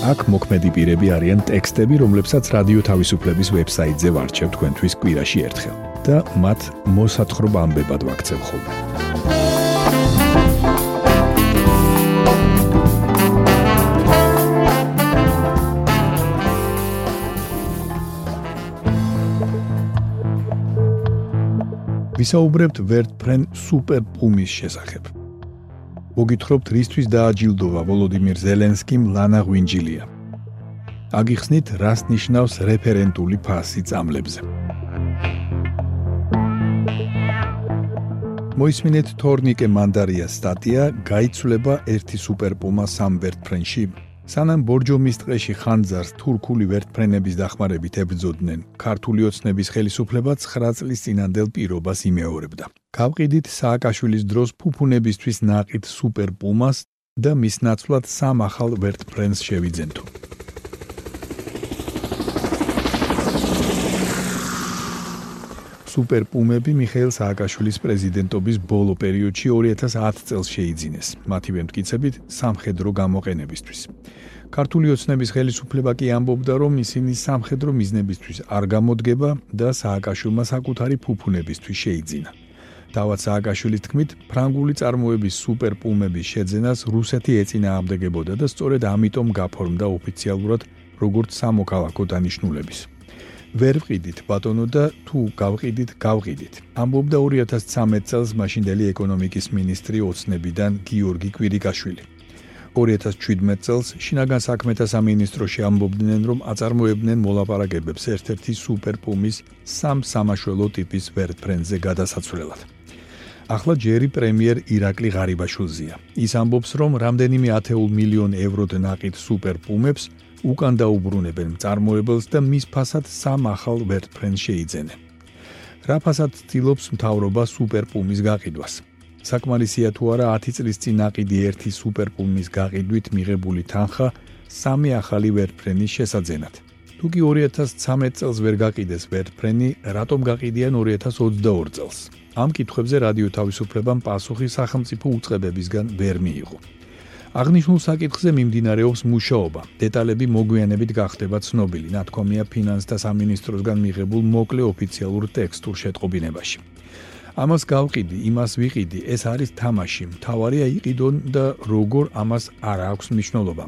აქ მოქმედი პირები არიან ტექსტები, რომლებსაც რადიო თავისუფლების ვებსაიტზე ვარჩევ თქვენთვის კვირაში ერთხელ და მათ მოსათხრობ ამბებად ვაქცევ ხოლმე. ვისაუბრებთ ვერტფრენ სუპერ პუმის შესახებ. მოგითხრობთ რისთვის დააჯილდოვა ვოლოდიმირ ზელენსკიმ ლანა ღვინჯილია. აგიხსნით რას ნიშნავს რეფერენტული ფასი წამლებზე. მოისმინეთ თორნიკე მანდარიას სტატია გაიცვლება ერთი სუპერპუმა სამ ვერტფრენში სანამ ბორჯომის ტყეში ხანძარს თურქული ვერტფრენების დახმარებით ებრძოდნენ, ქართული ოცნების ხელისუფლება 9 წლის წინანდელ პირობას იმეორებდა. გავყიდით სააკაშვილის დროს ფუფუნებისთვის ნაყით სუპერ პუმას და მის ნაცვლად სამ ახალ ვერტფრენს შევიძენთო. სუპერ პუმები მიხეილ სააკაშვილის პრეზიდენტობის ბოლო პერიოდში 2010 წელს შეიძინეს. მათივე მტკიცებით სამხედრო გამოყენებისთვის. ქართული ოცნების ხელისუფლება კი ამბობდა, რომ ისინი სამხედრო მიზნებისთვის არ გამოდგება და სააკაშვილმა საკუთარი ფუფუნებისთვის შეიძინა. დავაც სააკაშვილის თქმით, ფრანგული წარმოების სუპერპუმების შეძენას რუსეთი ეწინააღმდეგებოდა და სწორედ ამიტომ გაფორმდა ოფიციალურად როგორც სამოქალაქო დანიშნულების. ვერ ვყიდით ბატონო და თუ გავყიდით, გავყიდით. ამბობდა 2013 წელს მაშინდელი ეკონომიკის მინისტრი ოცნებიდან გიორგი კვირიკაშვილი. 2017 წელს შინაგან საქმეთა სამინისტროში ამბობდნენ, რომ აწარმოებდნენ მოლაპარაკებებს ერთ-ერთი სუპერპუმის სამ სამაშველო ტიპის ვერტფრენზე გადასაცვლელად. ახლა ჯერი პრემიერ ირაკლი ღარიბაშვილზია. ის ამბობს, რომ რამდენიმე 10 მილიონ ევროდ ნაყიდ სუპერპუმებს უკან დაუბრუნებენ მწარმოებელს და მის ფასად სამ ახალ ვერტფრენს შეიძენენ. რა ფასად ცდილობს მთავრობა სუპერპუმის გაყიდვას? საკმარისია თუ არა 10 წლის წინ აყიდი ერთი სუპერპუმის გაყიდვით მიღებული თანხა სამი ახალი ვერტფრენის შესაძენად. თუ კი 2013 წელს ვერ გაყიდეს ვერტფრენი, რატომ გაყიდიან 2022 წელს? ამ კითხვებზე რადიო თავისუფლებამ პასუხი სახელმწიფო უწყებებისგან ვერ მიიღო. აღნიშნულ საკითხზე მიმდინარეობს მუშაობა. დეტალები მოგვიანებით გახდება ცნობილი, ნათქვამია ფინანსთა სამინისტროსგან მიღებულ მოკლე ოფიციალურ ტექსტურ შეტყობინებაში. ამას გავყიდი, იმას ვიყიდი, ეს არის თამაში. მთავარია იყიდონ და როგორ ამას არ აქვს მნიშვნელობა.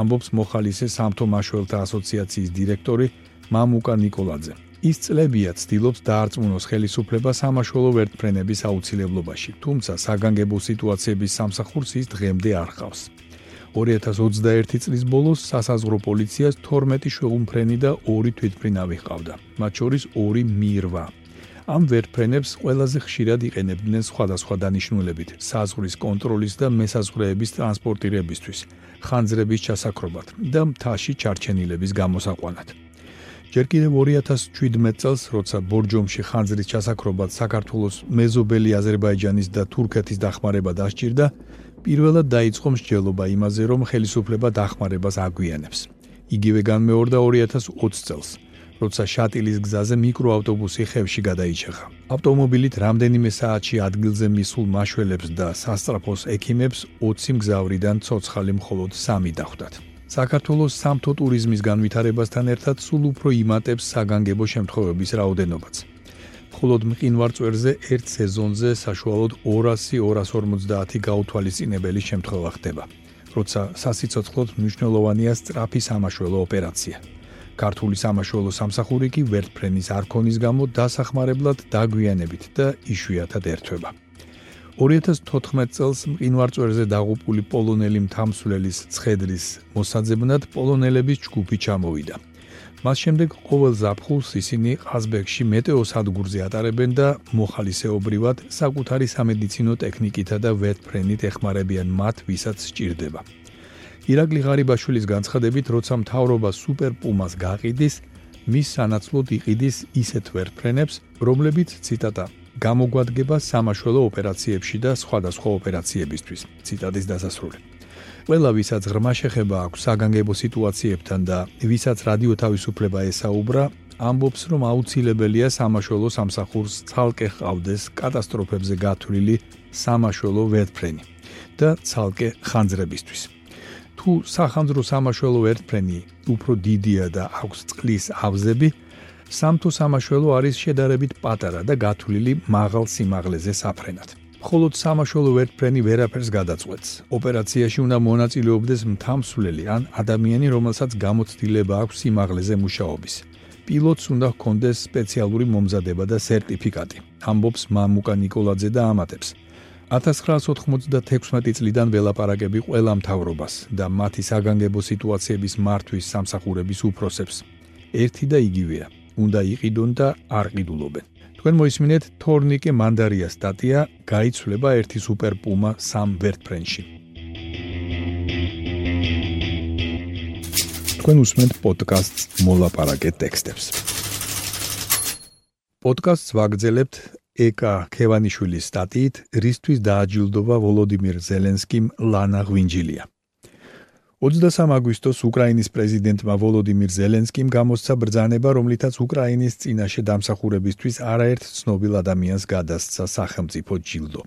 ამბობს მოხალისე სამთო მაშველთა ასოციაციის დირექტორი მამუკა ნიკოლაძე. ის წლებია ცდილობს დაარწმუნოს ხელისუფლება სამაშველო ვერტფრენების აუცილებლობაში, თუმცა საგანგებო სიტუაციების სამსახურს ის დღემდე არ ხავს. 2021 წლის ბოლოს სასაზღვრო პოლიციას 12 შუღუმფრენი და 2 თვითმფრინავი ჰყავდა, მათ შორის 2 მირვა. ამ ვერტფრენებს ყველაზე ხშირად იყენებდნენ სხვადასხვა დანიშნულებით საზღვრის კონტროლის და მესაზღვრეების ტრანსპორტირებისთვის, ხანძრების ჩასაქრობად და მთაში ჩარჩენილების გამოსაყვანად. ჯერ კიდევ 2017 წელს, როცა ბორჯომში ხანძრის ჩასაქრობად საქართველოს მეზობელი აზერბაიჯანის და თურქეთის დახმარება დასჭირდა, პირველად დაიწყო მსჯელობა იმაზე, რომ ხელისუფლება დახმარებას აგვიანებს. იგივე განმეორდა 2020 წელს. როცა შატილის გზაზე მიკროავტობუსი ხევში გადაიჭრა. ავტომობილით რამდენიმე საათში ადგილზე მისულ მაშველებს და სასტრაფოს ექიმებს 20 მგზავრიდან ცოცხალი მხოლოდ 3 დახვდათ. საქართველოს სამთო ტურიზმის განვითარებასთან ერთად სულ უფრო იმატებს საგანგებო შემთხვევების რაოდენობაც. მხოლოდ მყინვარწვერზე ერთ სეზონზე საშუალოდ 200-250 გაუთვალისწინებელი შემთხვევა ხდება. როცა სასიცოცხლოდ მნიშვნელოვანია სწრაფი სამაშველო ოპერაცია. ქართული სამაშველო სამსახური კი ვერტფრენის არქონის გამო დასახმარებლად დაგვიანებით და იშვიათად ერთვება. 2014 წელს მყინვარწვერზე დაღუპული პოლონელი მთამსვლელის ცხედრის მოსაძებნად პოლონელების ჯგუფი ჩამოვიდა. მას შემდეგ ყოველ ზაფხულს ისინი ყაზბეგში მეტეოს ადგურზე ატარებენ და მოხალისეობრივად საკუთარი სამედიცინო ტექნიკითა და ვერტფრენით ეხმარებიან მათ, ვისაც სჭირდება. ირაკლი ღარიბაშვილის განცხადებით, როცა მთავრობა სუპერ პუმას გაყიდის, მის სანაცვლოდ იყიდის ისეთ ვერტფრენებს, რომლებიც ციტატა გამოგვადგება სამაშველო ოპერაციებში და სხვადასხვა ოპერაციებისთვის. ციტატის დასასრული. ყველა ვისაც ღრმა შეხება აქვს საგანგებო სიტუაციებთან და ვისაც რადიო თავისუფლება ესაუბრა, ამბობს, რომ აუცილებელია სამაშველო სამსახურს ცალკე ყავდეს კატასტროფებზე გათვლილი სამაშველო ვერტფრენი და ცალკე ხანძრებისთვის. თუ სახანძრო სამაშველო ვერტფრენი უფრო დიდია და აქვს წყლის ავზები, სამთო სამაშველო არის შედარებით პატარა და გათვლილი მაღალ სიმაღლეზე საფრენად. მხოლოდ სამაშველო ვერტფრენი ვერაფერს გადაწყვეტს. ოპერაციაში უნდა მონაწილეობდეს მთამსვლელი ან ადამიანი, რომელსაც გამოცდილება აქვს სიმაღლეზე მუშაობის. პილოტს უნდა ჰქონდეს სპეციალური მომზადება და სერტიფიკატი. ამბობს მამუკა ნიკოლაძე და ამატებს. 1996 წლიდან ველაპარაკები ყველა მთავრობას და მათი საგანგებო სიტუაციების მართვის სამსახურების უფროსებს. ერთი და იგივეა. უნდა იყიდონ და არ ყიდულობენ. თქვენ მოისმინეთ თორნიკე მანდარია სტატია გაიცვლება ერთი სუპერ პუმა სამ ვერტფრენში. თქვენ უსმენთ პოდკასტს მოლაპარაკე ტექსტებს. პოდკასტს ვაგრძელებთ ეკა ქევანიშვილის სტატიით რისთვის დააჯილდოვა ვოლოდიმირ ზელენსკიმ ლანა ღვინჯილია. 23 აგვისტოს უკრაინის პრეზიდენტმა ვოლოდიმირ ზელენსკიმ გამოსცა ბრძანება, რომლითაც უკრაინის წინაშე დამსახურებისთვის არაერთ ცნობილ ადამიანს გადასცა სახელმწიფო ჯილდო.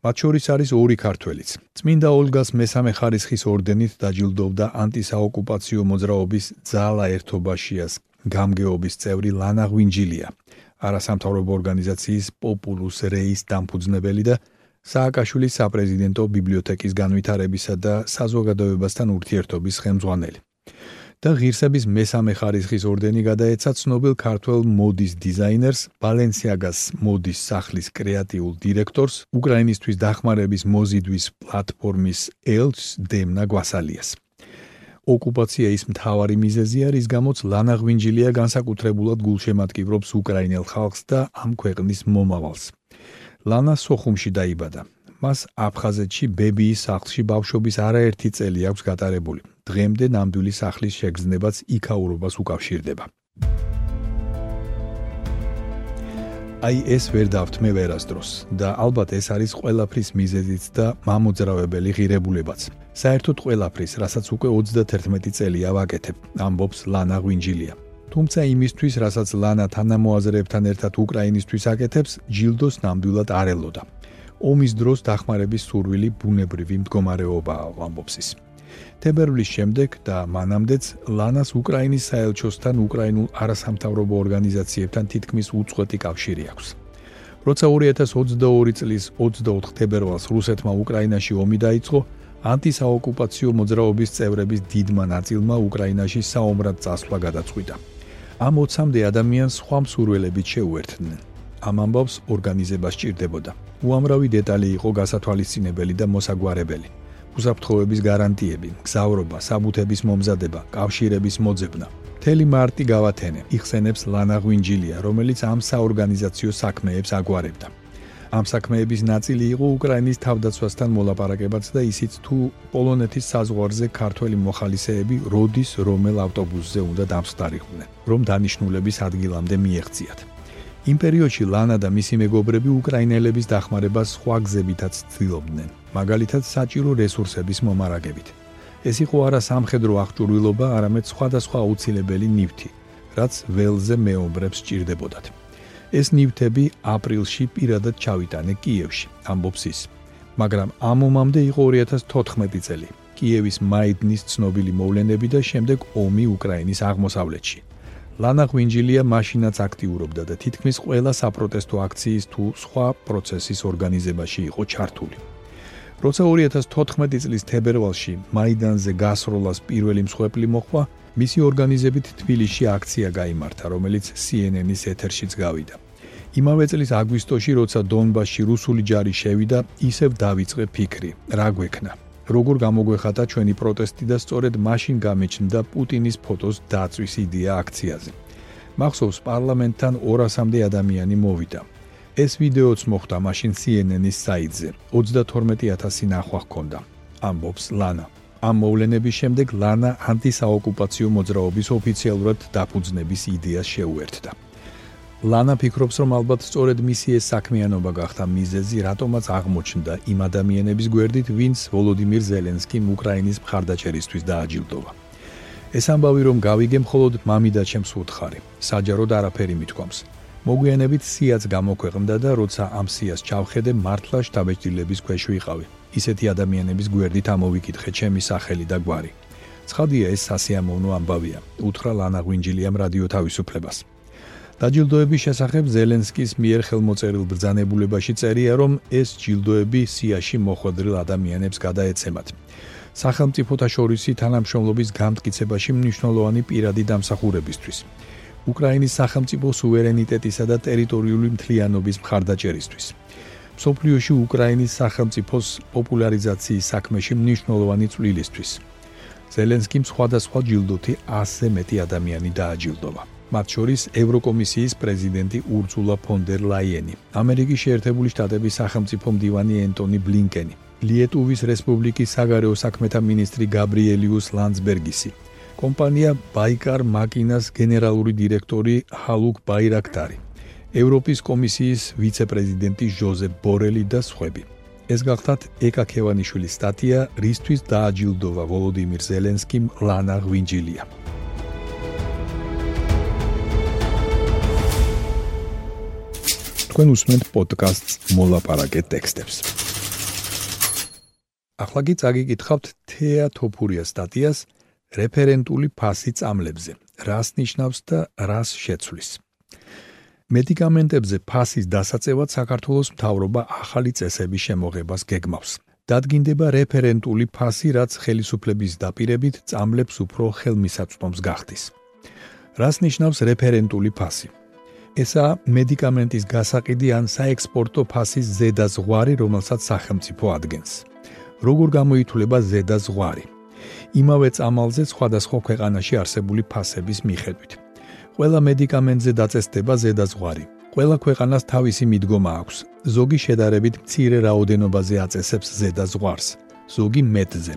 მათ შორის არის ორი ქართველიც. წმინდა ოლგას მესამე ხარისხის ორდენით დაჯილდოვდა ანტისაოკუპაციო მოძრაობის ძალა ერთობაშიას გამგეობის წევრი ლანა ღვინჯილია. არასამთავრობო ორგანიზაციის პოპულუს რეის დამფუძნებელი და სააკაშვილის საპრეზიდენტო ბიბლიოთეკის განვითარებისა და საზოგადოებასთან ურთიერთობის ხელმძღვანელი. და ღირსების მესამე ხარისხის ორდენი გადაეცა ცნობილ ქართველ მოდის დიზაინერს ბალენსიაგას მოდის სახლის კრეატიულ დირექტორს უკრაინისტვის დახმარების მოზიდვის პლატფორმის ელს დემნა გვასალიას. ოკუპაცია ის მთავარი მიზეზია, რის გამოც ლანა ღვინჯილია განსაკუთრებულად გულშემატკივრობს უკრაინელ ხალხს და ამ ქვეყნის მომავალს. ლანა სოხუმში დაიბადა. მას აფხაზეთში ბებიის სახლში ბავშვობის არაერთი წელი აქვს გატარებული. დღემდე ნამდვილი სახლის შეგრძნებაც იქაურობას უკავშირდება. აი ეს ვერ დავთმე ვერასდროს და ალბათ ეს არის ყველაფრის მიზეზიც და მამოძრავებელი ღირებულებაც. საერთოდ ყველაფრის, რასაც უკვე 31 წელია ვაკეთებ, ამბობს ლანა ღვინჯილია. თუმცა იმისთვის, რასაც ლანა თანამოაზრეებთან ერთად უკრაინისტვის აკეთებს, ჯილდოს ნამდვილად არ ელოდა. ომის დროს დახმარების სურვილი ბუნებრივი მდგომარეობაა, ამბობს ის. თებერვლის შემდეგ და მანამდეც ლანას უკრაინის საელჩოსთან უკრაინულ არასამთავრობო ორგანიზაციებთან თითქმის უწყვეტი კავშირი აქვს. როცა 2022 წლის 24 თებერვალს რუსეთმა უკრაინაში ომი დაიწყო, ანტისაოკუპაციო მოძრაობის წევრების დიდმა ნაწილმა უკრაინაში საომრად წასვლა გადაწყვიტა. ამ 20-მდე ადამიანს სხვა მსურველებით შეუერთდნენ. ამ ამბავს ორგანიზება სჭირდებოდა. უამრავი დეტალი იყო გასათვალისწინებელი და მოსაგვარებელი. უსაფრთხოების გარანტიები, გზავრობა, საბუთების მომზადება, კავშირების მოძებნა. თელი მარტი გავათენე, იხსენებს ლანა ღვინჯილია, რომელიც ამ საორგანიზაციო საქმეებს აგვარებდა. ამ საქმეების ნაწილი იყო უკრაინის თავდაცვასთან მოლაპარაკებაც და ისიც თუ პოლონეთის საზღვარზე ქართველი მოხალისეები როდის რომელ ავტობუსზე უნდა დამსხდარიყვნენ, რომ დანიშნულების ადგილამდე მიეღწიათ. იმ პერიოდში ლანა და მისი მეგობრები უკრაინელების დახმარებას სხვა გზებითაც ცდილობდნენ, მაგალითად საჭირო რესურსების მომარაგებით. ეს იყო არა სამხედრო აღჭურვილობა, არამედ სხვადასხვა აუცილებელი ნივთი, რაც ველზე მეომრებს სჭირდებოდათ. ეს ნივთები აპრილში პირადად ჩავიტანე კიევში, ამბობს ის. მაგრამ ამ მომამდე იყო 2014 წელი. კიევის მაიდნის ცნობილი მოვლენები და შემდეგ ომი უკრაინის აღმოსავლეთში. ლანა ღვინჯილია მაშინაც აქტიურობდა და თითქმის ყველა საპროტესტო აქციის თუ სხვა პროცესის ორგანიზებაში იყო ჩართული. როცა 2014 წლის თებერვალში მაიდანზე გასროლას პირველი მსხვერპლი მოხდა, მისი ორგანიზებით თბილისში აქცია გამართა, რომელიც CNN-ის ეთერშიც გავიდა. იმავე წლის აგვისტოში, როცა დონბასში რუსული ჯარი შევიდა, ისევ დავიწყე ფიქრი, რა გვექნა. როგორ გამოგვეხატა ჩვენი პროტესტი და სწორედ მაშინ გამეჩნდა პუტინის ფოტოს დაწვის იდეა აქციაზე. მახსოვს პარლამენტთან 200-მდე ადამიანი მოვიდა. ეს ვიდეოც მოხდა მაშინ CNN-ის საიტზე. 32000 ნახვა ჰქონდა. ამბობს ლანა. ამ მოვლენების შემდეგ ლანა ანტისაოკუპაციო მოძრაობის ოფიციალურად დაფუძნების იდეას შეუერთდა. ლანა ფიქრობს, რომ ალბათ სწორედ მისი ეს საქმიანობა გახდა მიზეზი, რატომაც აღმოჩნდა იმ ადამიანების გვერდით, ვინც ვოლოდიმირ ზელენსკიმ უკრაინის მხარდაჭერისთვის დააჯილდოვა. ეს ამბავი რომ გავიგე მხოლოდ მამიდა ჩემს უთხარი, საჯაროდ არაფერი მithქვამს. მოგვიანებით სიაც გამოქვეყნდა და როცა ამ სიას ჩავხედე, მართლა შტაბეჭდილების ქვეშ ვიყავი. ისეთი ადამიანების გვერდით ამოვიკითხე ჩემი სახელი და გვარი. ცხადია ეს სასიამოვნო ამბავია, უთხრა ლანა ღვინჯილიამ რადიო თავისუფლებას. დაჯილდოების შესახებ ზელენსკის მიერ ხელმოწერილ ბრძანებულებაში წერია, რომ ეს ჯილდოები სიაში მოხვედრილ ადამიანებს გადაეცემათ. სახელმწიფოთა შორისი თანამშრომლობის გამტკიცებაში მნიშვნელოვანი პირადი დამსახურებისთვის. უკრაინის სახელმწიფო სუვერენიტეტისა და ტერიტორიული მთლიანობის მხარდაჭერისთვის. სოფლიოში უკრაინის სახელმწიფოს პოპულარიზაციის საქმეში მნიშვნელოვანი წვლილისთვის. ზელენსკიმ სხვადასხვა ჯილდოთი 100-ზე მეტი ადამიანი დააჯილდოვა. მათ შორის ევროკომისიის პრეზიდენტი ურცულა ფონ დერ ლაიენი, ამერიკის შეერთებული შტატების სახელმწიფო მდივანი ენტონი ბლინკენი, ლიეტუვის რესპუბლიკის საგარეო საქმეთა მინისტრი გაბრიელიუს ლანცბერგისი, კომპანია ბაიკარ მაკინას გენერალური დირექტორი ჰალუკ ბაირაქტარი, ევროპის კომისიის ვიცე-პრეზიდენტი ჟოზეფ ბორელი და სხვები. ეს გახლავთ ეკა ქევანიშვილის სტატია რისთვის დააჯილდოვა ვოლოდიმირ ზელენსკიმ ლანა ღვინჯილია. თქვენ უსმენთ პოდკასტს მოლაპარაკე ტექსტებს. ახლა კი წაგიკითხავთ თეა თოფურიას სტატიას რეფერენტული ფასი წამლებზე. რას ნიშნავს და რას შეცვლის? მედიკამენტებზე ფასის დასაწევად საქართველოს მთავრობა ახალი წესების შემოღებას გეგმავს. დადგინდება რეფერენტული ფასი, რაც ხელისუფლების დაპირებით წამლებს უფრო ხელმისაწვდომს გახდის. რას ნიშნავს რეფერენტული ფასი? ესა მედიკამენტის გასაყიდი ან საექსპორტო ფასის ზედაზღვარი, რომელსაც სახელმწიფო ადგენს. როგორ გამოითვლება ზედაზღვარი? იმავე წამალზე სხვადასხვა ქვეყანაში არსებული ფასების მიხედვით. ყველა მედიკამენტზე დაწესდება ზედაზღვარი. ყველა ქვეყანას თავისი მიდგომა აქვს. ზოგი შედარებით მცირე რაოდენობაზე აწესებს ზედაზღვარს, ზოგი მეტზე.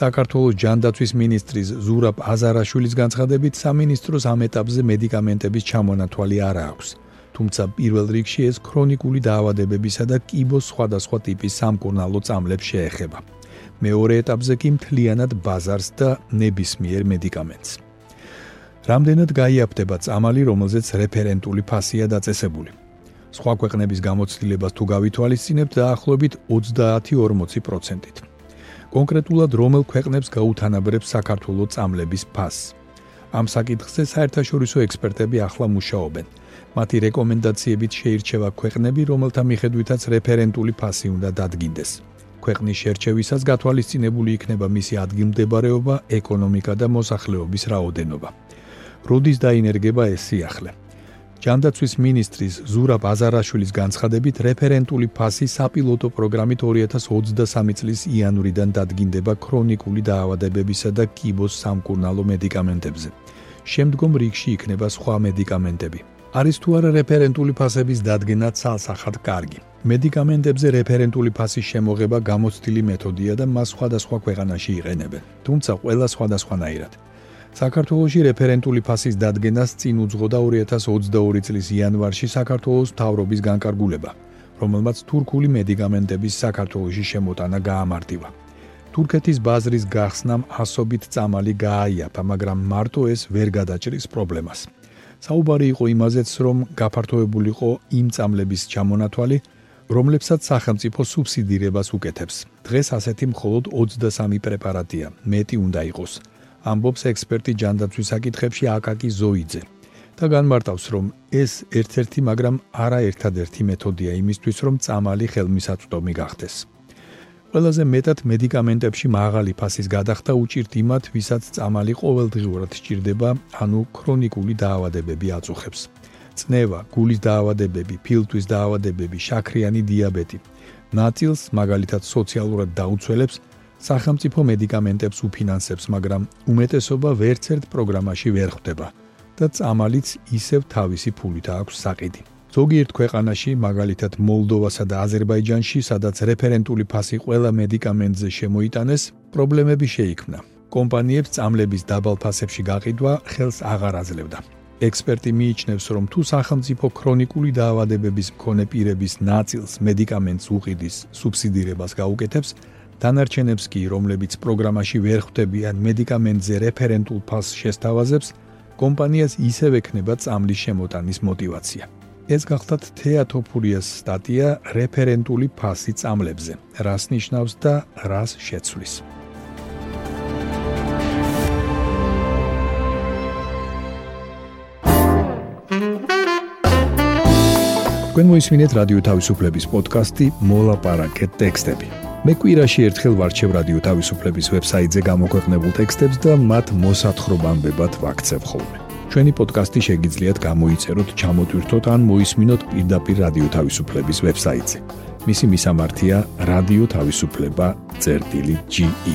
საქართველოს ჯანდაცვის მინისტრის ზურაბ აზარაშვილის განცხადებით, სამინისტროს ამ ეტაპზე მედიკამენტების ჩამონათვალი არ აქვს. თუმცა პირველ რიგში ეს ქრონიკული დაავადებებისა და კიბოს სხვადასხვა ტიპის სამკურნალო წამლებს შეეხება. მეორე ეტაპზე კი მთლიანად ბაზარს და ნებისმიერ მედიკამენტს. რამდენად გაიაფდება წამალი, რომელზეც რეფერენტული ფასია დაწესებული? სხვა ქვეყნების გამოცდილებას თუ გავითვალისწინებთ, დაახლოებით 30-40%-ით. კონკრეტულად რომელ ქვეყნებს გაუთანაბრებს საქართველოს წამლების ფასს? ამ საკითხზე საერთაშორისო ექსპერტები ახლა მუშაობენ. მათი რეკომენდაციებით შეირჩევა ქვეყნები, რომელთა მიხედვითაც რეფერენტული ფასი უნდა დადგინდეს. ქვეყნის შერჩევისას გათვალისწინებული იქნება მისი ადგილმდებარეობა, ეკონომიკა და მოსახლეობის რაოდენობა. როდის დაინერგება ეს სიახლე? ჯანდაცვის მინისტრის ზურა ბაზარაშვილის განცხადებით, რეფერენტული ფასი საპილოტო პროგრამით 2023 წლის იანვრიდან დადგინდება ქრონიკული დაავადებებისა და კიბოს სამკურნალო მედიკამენტებზე. შემდგომ რიგში იქნება სხვა მედიკამენტები. არის თუ არა რეფერენტული ფასების დადგენა ცალსახად კარგი? მედიკამენტებზე რეფერენტული ფასის შემოღება გამოცდილი მეთოდია და მას სხვადასხვა ქვეყანაში იყენებენ, თუმცა ყველა სხვადასხვანაირად. საქართველოსი რეფერენტული ფასის დადგენას წინ უძღოდა 2022 წლის იანვარში საქართველოს მთავრობის განკარგულება, რომელმაც თურქული მედიკამენტების საქართველოსი შემოტანა გაამარტივა. თურქეთის ბაზრის გახსნამ ასობით წამალი გააიაფა, მაგრამ მარტო ეს ვერ გადაჭრის პრობლემას. საუბარი იყო იმაზეც, რომ გაფართოებულიყო იმ წამლების ჩამონათვალი, რომლებსაც სახელმწიფო სუბსიდირებას უკეთებს. დღეს ასეთი მხოლოდ 23 პრეპარატია, მეტი უნდა იყოს. ამბობს ექსპერტი ჯანდაცვის საკითხებში აკაკი ზოიძე. და განმარტავს, რომ ეს ერთ-ერთი, მაგრამ არა ერთადერთი მეთოდია იმისთვის, რომ წამალი ხელმისაწვდომი გახდეს. ყველაზე მეტად მედიკამენტებში მაღალი ფასის გადახდა უჭირთ იმათ, ვისაც წამალი ყოველდღიურად სჭირდება, ანუ ქრონიკული დაავადებები აწუხებს. წნევა, გულის დაავადებები, ფილტვის დაავადებები, შაქრიანი დიაბეტი. ნაწილს, მაგალითად, სოციალურად დაუცველებს სახელმწიფო მედიკამენტებს უფინანსებს, მაგრამ უმეტესობა ვერცერთ პროგრამაში ვერ ხვდება და წამალიც ისევ თავისი ფულით აქვს საყიდი. ზოგიერთ ქვეყანაში, მაგალითად მოლდოვასა და აზერბაიჯანში, სადაც რეფერენტული ფასი ყველა მედიკამენტზე შემოიტანეს, პრობლემები შეიქმნა. კომპანიებს წამლების დაბალ ფასებში გაყიდვა ხელს აღარ აძლევდა. ექსპერტი მიიჩნევს, რომ თუ სახელმწიფო ქრონიკული დაავადებების მქონე პირების ნაწილს მედიკამენტს უყიდის სუბსიდირებას გაუკეთებს, დანარჩენებს კი, რომლებიც პროგრამაში ვერ ხვდებიან მედიკამენტზე რეფერენტულ ფასს შესთავაზებს, კომპანიას ისევ ექნება წამლის შემოტანის мотиваცია. ეს გახლდათ თეა თოფურიას სტატია რეფერენტული ფასი წამლებზე, რას ნიშნავს და რას შეცვლის. გვენმოისმინეთ რადიო თავისუფლების პოდკასტი მოლაპარაკე ტექსტები. მე კვირაში ერთხელ ვარჩევ რადიო თავისუფლების ვებსაიტზე გამოქვეყნებულ ტექსტებს და მათ მოსათხრობამდებად ვაქცევ ხოლმე. ჩვენი პოდკასტი შეგიძლიათ გამოიწეროთ, ჩამოტვირთოთ ან მოისმინოთ პირდაპირ რადიო თავისუფლების ვებსაიტზე. მისი მისამართია თავისუფლება.ge.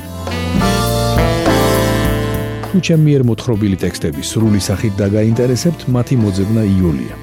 თუ ჩემი მიერ მოთხრობილი ტექსტები სრული სახით დაგაინტერესებთ, მათი მოძებნა იულია.